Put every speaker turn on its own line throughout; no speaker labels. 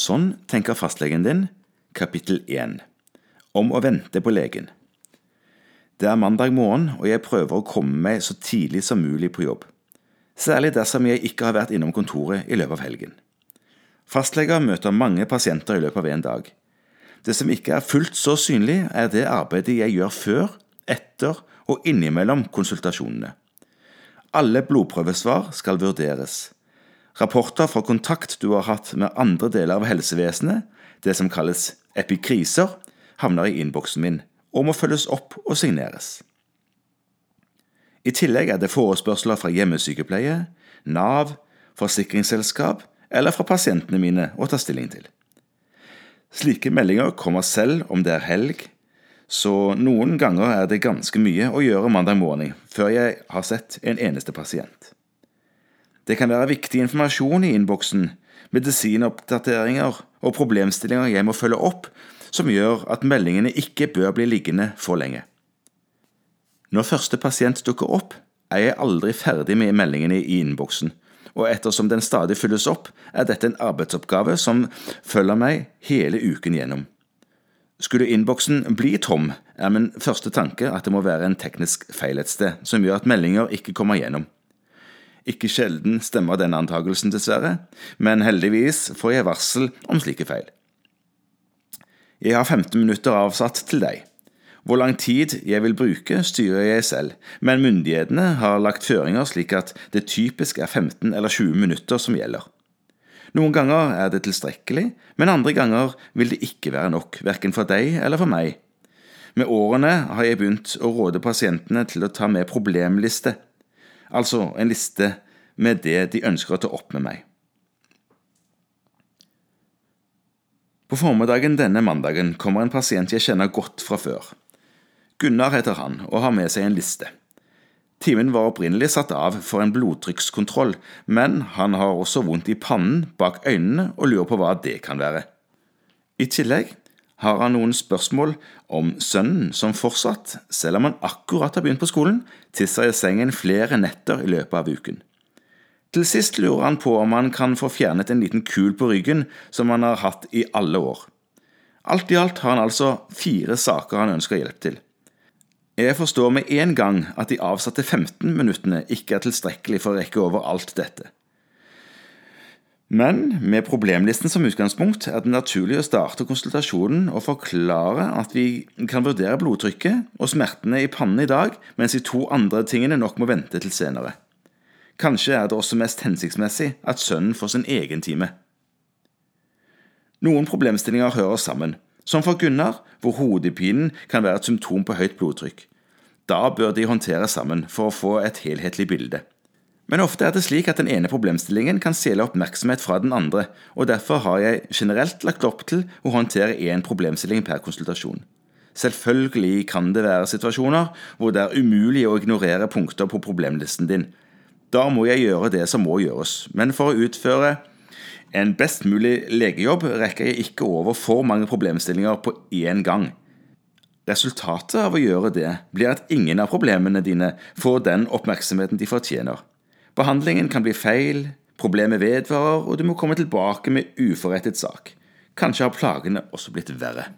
Sånn tenker fastlegen din, kapittel 1 Om å vente på legen. Det er mandag morgen, og jeg prøver å komme meg så tidlig som mulig på jobb. Særlig dersom jeg ikke har vært innom kontoret i løpet av helgen. Fastleger møter mange pasienter i løpet av en dag. Det som ikke er fullt så synlig, er det arbeidet jeg gjør før, etter og innimellom konsultasjonene. Alle blodprøvesvar skal vurderes. Rapporter fra kontakt du har hatt med andre deler av helsevesenet, det som kalles epikriser, havner i innboksen min og må følges opp og signeres. I tillegg er det forespørsler fra hjemmesykepleie, Nav, forsikringsselskap eller fra pasientene mine å ta stilling til. Slike meldinger kommer selv om det er helg, så noen ganger er det ganske mye å gjøre mandag morgen før jeg har sett en eneste pasient. Det kan være viktig informasjon i innboksen, medisinoppdateringer og problemstillinger jeg må følge opp, som gjør at meldingene ikke bør bli liggende for lenge. Når første pasient dukker opp, er jeg aldri ferdig med meldingene i innboksen, og ettersom den stadig fylles opp, er dette en arbeidsoppgave som følger meg hele uken gjennom. Skulle innboksen bli tom, er min første tanke at det må være en teknisk feil et sted, som gjør at meldinger ikke kommer gjennom. Ikke sjelden stemmer denne antagelsen, dessverre, men heldigvis får jeg varsel om slike feil. Jeg har 15 minutter avsatt til deg. Hvor lang tid jeg vil bruke, styrer jeg selv, men myndighetene har lagt føringer slik at det typisk er 15 eller 20 minutter som gjelder. Noen ganger er det tilstrekkelig, men andre ganger vil det ikke være nok, verken for deg eller for meg. Med årene har jeg begynt å råde pasientene til å ta med problemliste altså en liste med det de ønsker å ta opp med meg. På formiddagen denne mandagen kommer en pasient jeg kjenner godt fra før. Gunnar heter han og har med seg en liste. Timen var opprinnelig satt av for en blodtrykkskontroll, men han har også vondt i pannen, bak øynene og lurer på hva det kan være. I tillegg har han noen spørsmål om sønnen som fortsatt, selv om han akkurat har begynt på skolen, tisser i sengen flere netter i løpet av uken. Til sist lurer han på om han kan få fjernet en liten kul på ryggen som han har hatt i alle år. Alt i alt har han altså fire saker han ønsker hjelp til. Jeg forstår med en gang at de avsatte 15 minuttene ikke er tilstrekkelig for å rekke over alt dette. Men med problemlisten som utgangspunkt er det naturlig å starte konsultasjonen og forklare at vi kan vurdere blodtrykket og smertene i pannen i dag, mens de to andre tingene nok må vente til senere. Kanskje er det også mest hensiktsmessig at sønnen får sin egen time. Noen problemstillinger hører sammen, som for Gunnar, hvor hodepinen kan være et symptom på høyt blodtrykk. Da bør de håndtere sammen for å få et helhetlig bilde. Men ofte er det slik at den ene problemstillingen kan stjele oppmerksomhet fra den andre, og derfor har jeg generelt lagt opp til å håndtere én problemstilling per konsultasjon. Selvfølgelig kan det være situasjoner hvor det er umulig å ignorere punkter på problemlisten din. Da må jeg gjøre det som må gjøres, men for å utføre en best mulig legejobb rekker jeg ikke over for mange problemstillinger på én gang. Resultatet av å gjøre det blir at ingen av problemene dine får den oppmerksomheten de fortjener. Behandlingen kan bli feil, problemet vedvarer, og du må komme tilbake med uforrettet sak. Kanskje har plagene også blitt verre.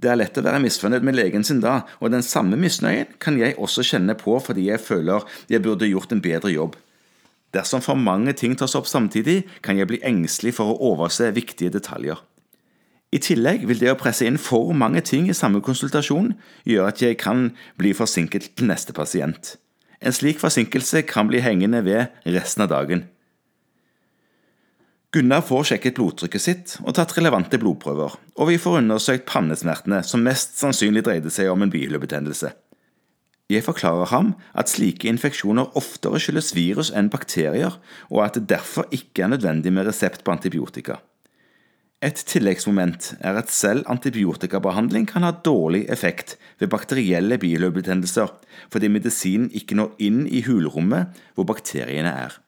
Det er lett å være misfornøyd med legen sin da, og den samme misnøyen kan jeg også kjenne på fordi jeg føler jeg burde gjort en bedre jobb. Dersom for mange ting tas opp samtidig, kan jeg bli engstelig for å overse viktige detaljer. I tillegg vil det å presse inn for mange ting i samme konsultasjon gjøre at jeg kan bli forsinket til neste pasient. En slik forsinkelse kan bli hengende ved resten av dagen. Gunnar får sjekket blodtrykket sitt og tatt relevante blodprøver, og vi får undersøkt pannesmertene, som mest sannsynlig dreide seg om en bihulebetennelse. Jeg forklarer ham at slike infeksjoner oftere skyldes virus enn bakterier, og at det derfor ikke er nødvendig med resept på antibiotika. Et tilleggsmoment er at selv antibiotikabehandling kan ha dårlig effekt ved bakterielle biløpebetennelser, fordi medisinen ikke når inn i hulrommet hvor bakteriene er.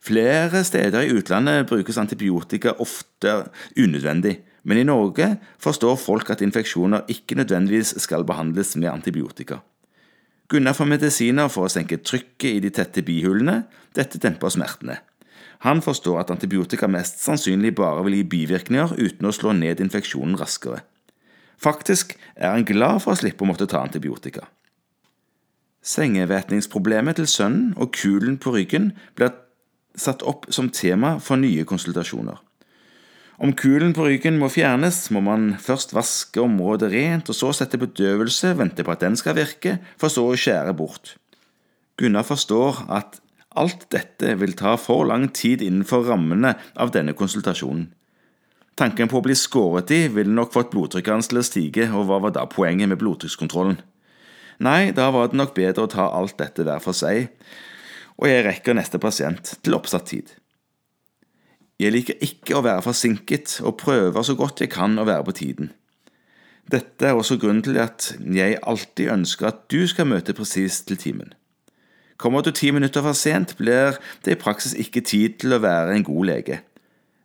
Flere steder i utlandet brukes antibiotika ofte unødvendig, men i Norge forstår folk at infeksjoner ikke nødvendigvis skal behandles med antibiotika. Gunnar får medisiner for å senke trykket i de tette bihulene. Dette demper smertene. Han forstår at antibiotika mest sannsynlig bare vil gi bivirkninger uten å slå ned infeksjonen raskere. Faktisk er han glad for å slippe å måtte ta antibiotika. Sengevætningsproblemet til sønnen og kulen på ryggen blir satt opp som tema for nye konsultasjoner. Om kulen på ryggen må fjernes, må man først vaske området rent, og så sette bedøvelse, vente på at den skal virke, for så å skjære bort. Gunnar forstår at alt dette vil ta for lang tid innenfor rammene av denne konsultasjonen. Tanken på å bli skåret i ville nok fått blodtrykket hans til å stige, og hva var da poenget med blodtrykkskontrollen? Nei, da var det nok bedre å ta alt dette hver for seg, og jeg rekker neste pasient til oppsatt tid. Jeg liker ikke å være forsinket, og prøver så godt jeg kan å være på tiden. Dette er også grunnen til at jeg alltid ønsker at du skal møte presis til timen. Kommer du ti minutter for sent, blir det i praksis ikke tid til å være en god lege.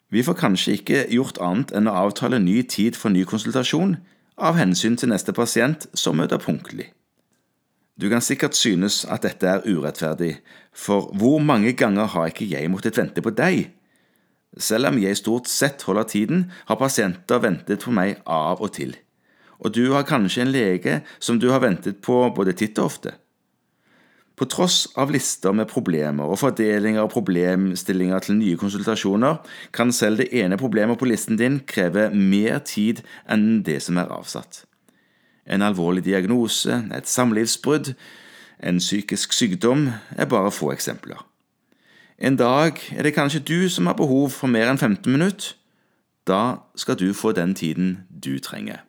Vi får kanskje ikke gjort annet enn å avtale ny tid for ny konsultasjon, av hensyn til neste pasient som møter punktlig. Du kan sikkert synes at dette er urettferdig, for hvor mange ganger har ikke jeg måttet vente på deg? Selv om jeg stort sett holder tiden, har pasienter ventet på meg av og til. Og du har kanskje en lege som du har ventet på både titt og ofte. På tross av lister med problemer og fordelinger og problemstillinger til nye konsultasjoner, kan selv det ene problemet på listen din kreve mer tid enn det som er avsatt. En alvorlig diagnose, et samlivsbrudd, en psykisk sykdom er bare få eksempler. En dag er det kanskje du som har behov for mer enn 15 minutter. Da skal du få den tiden du trenger.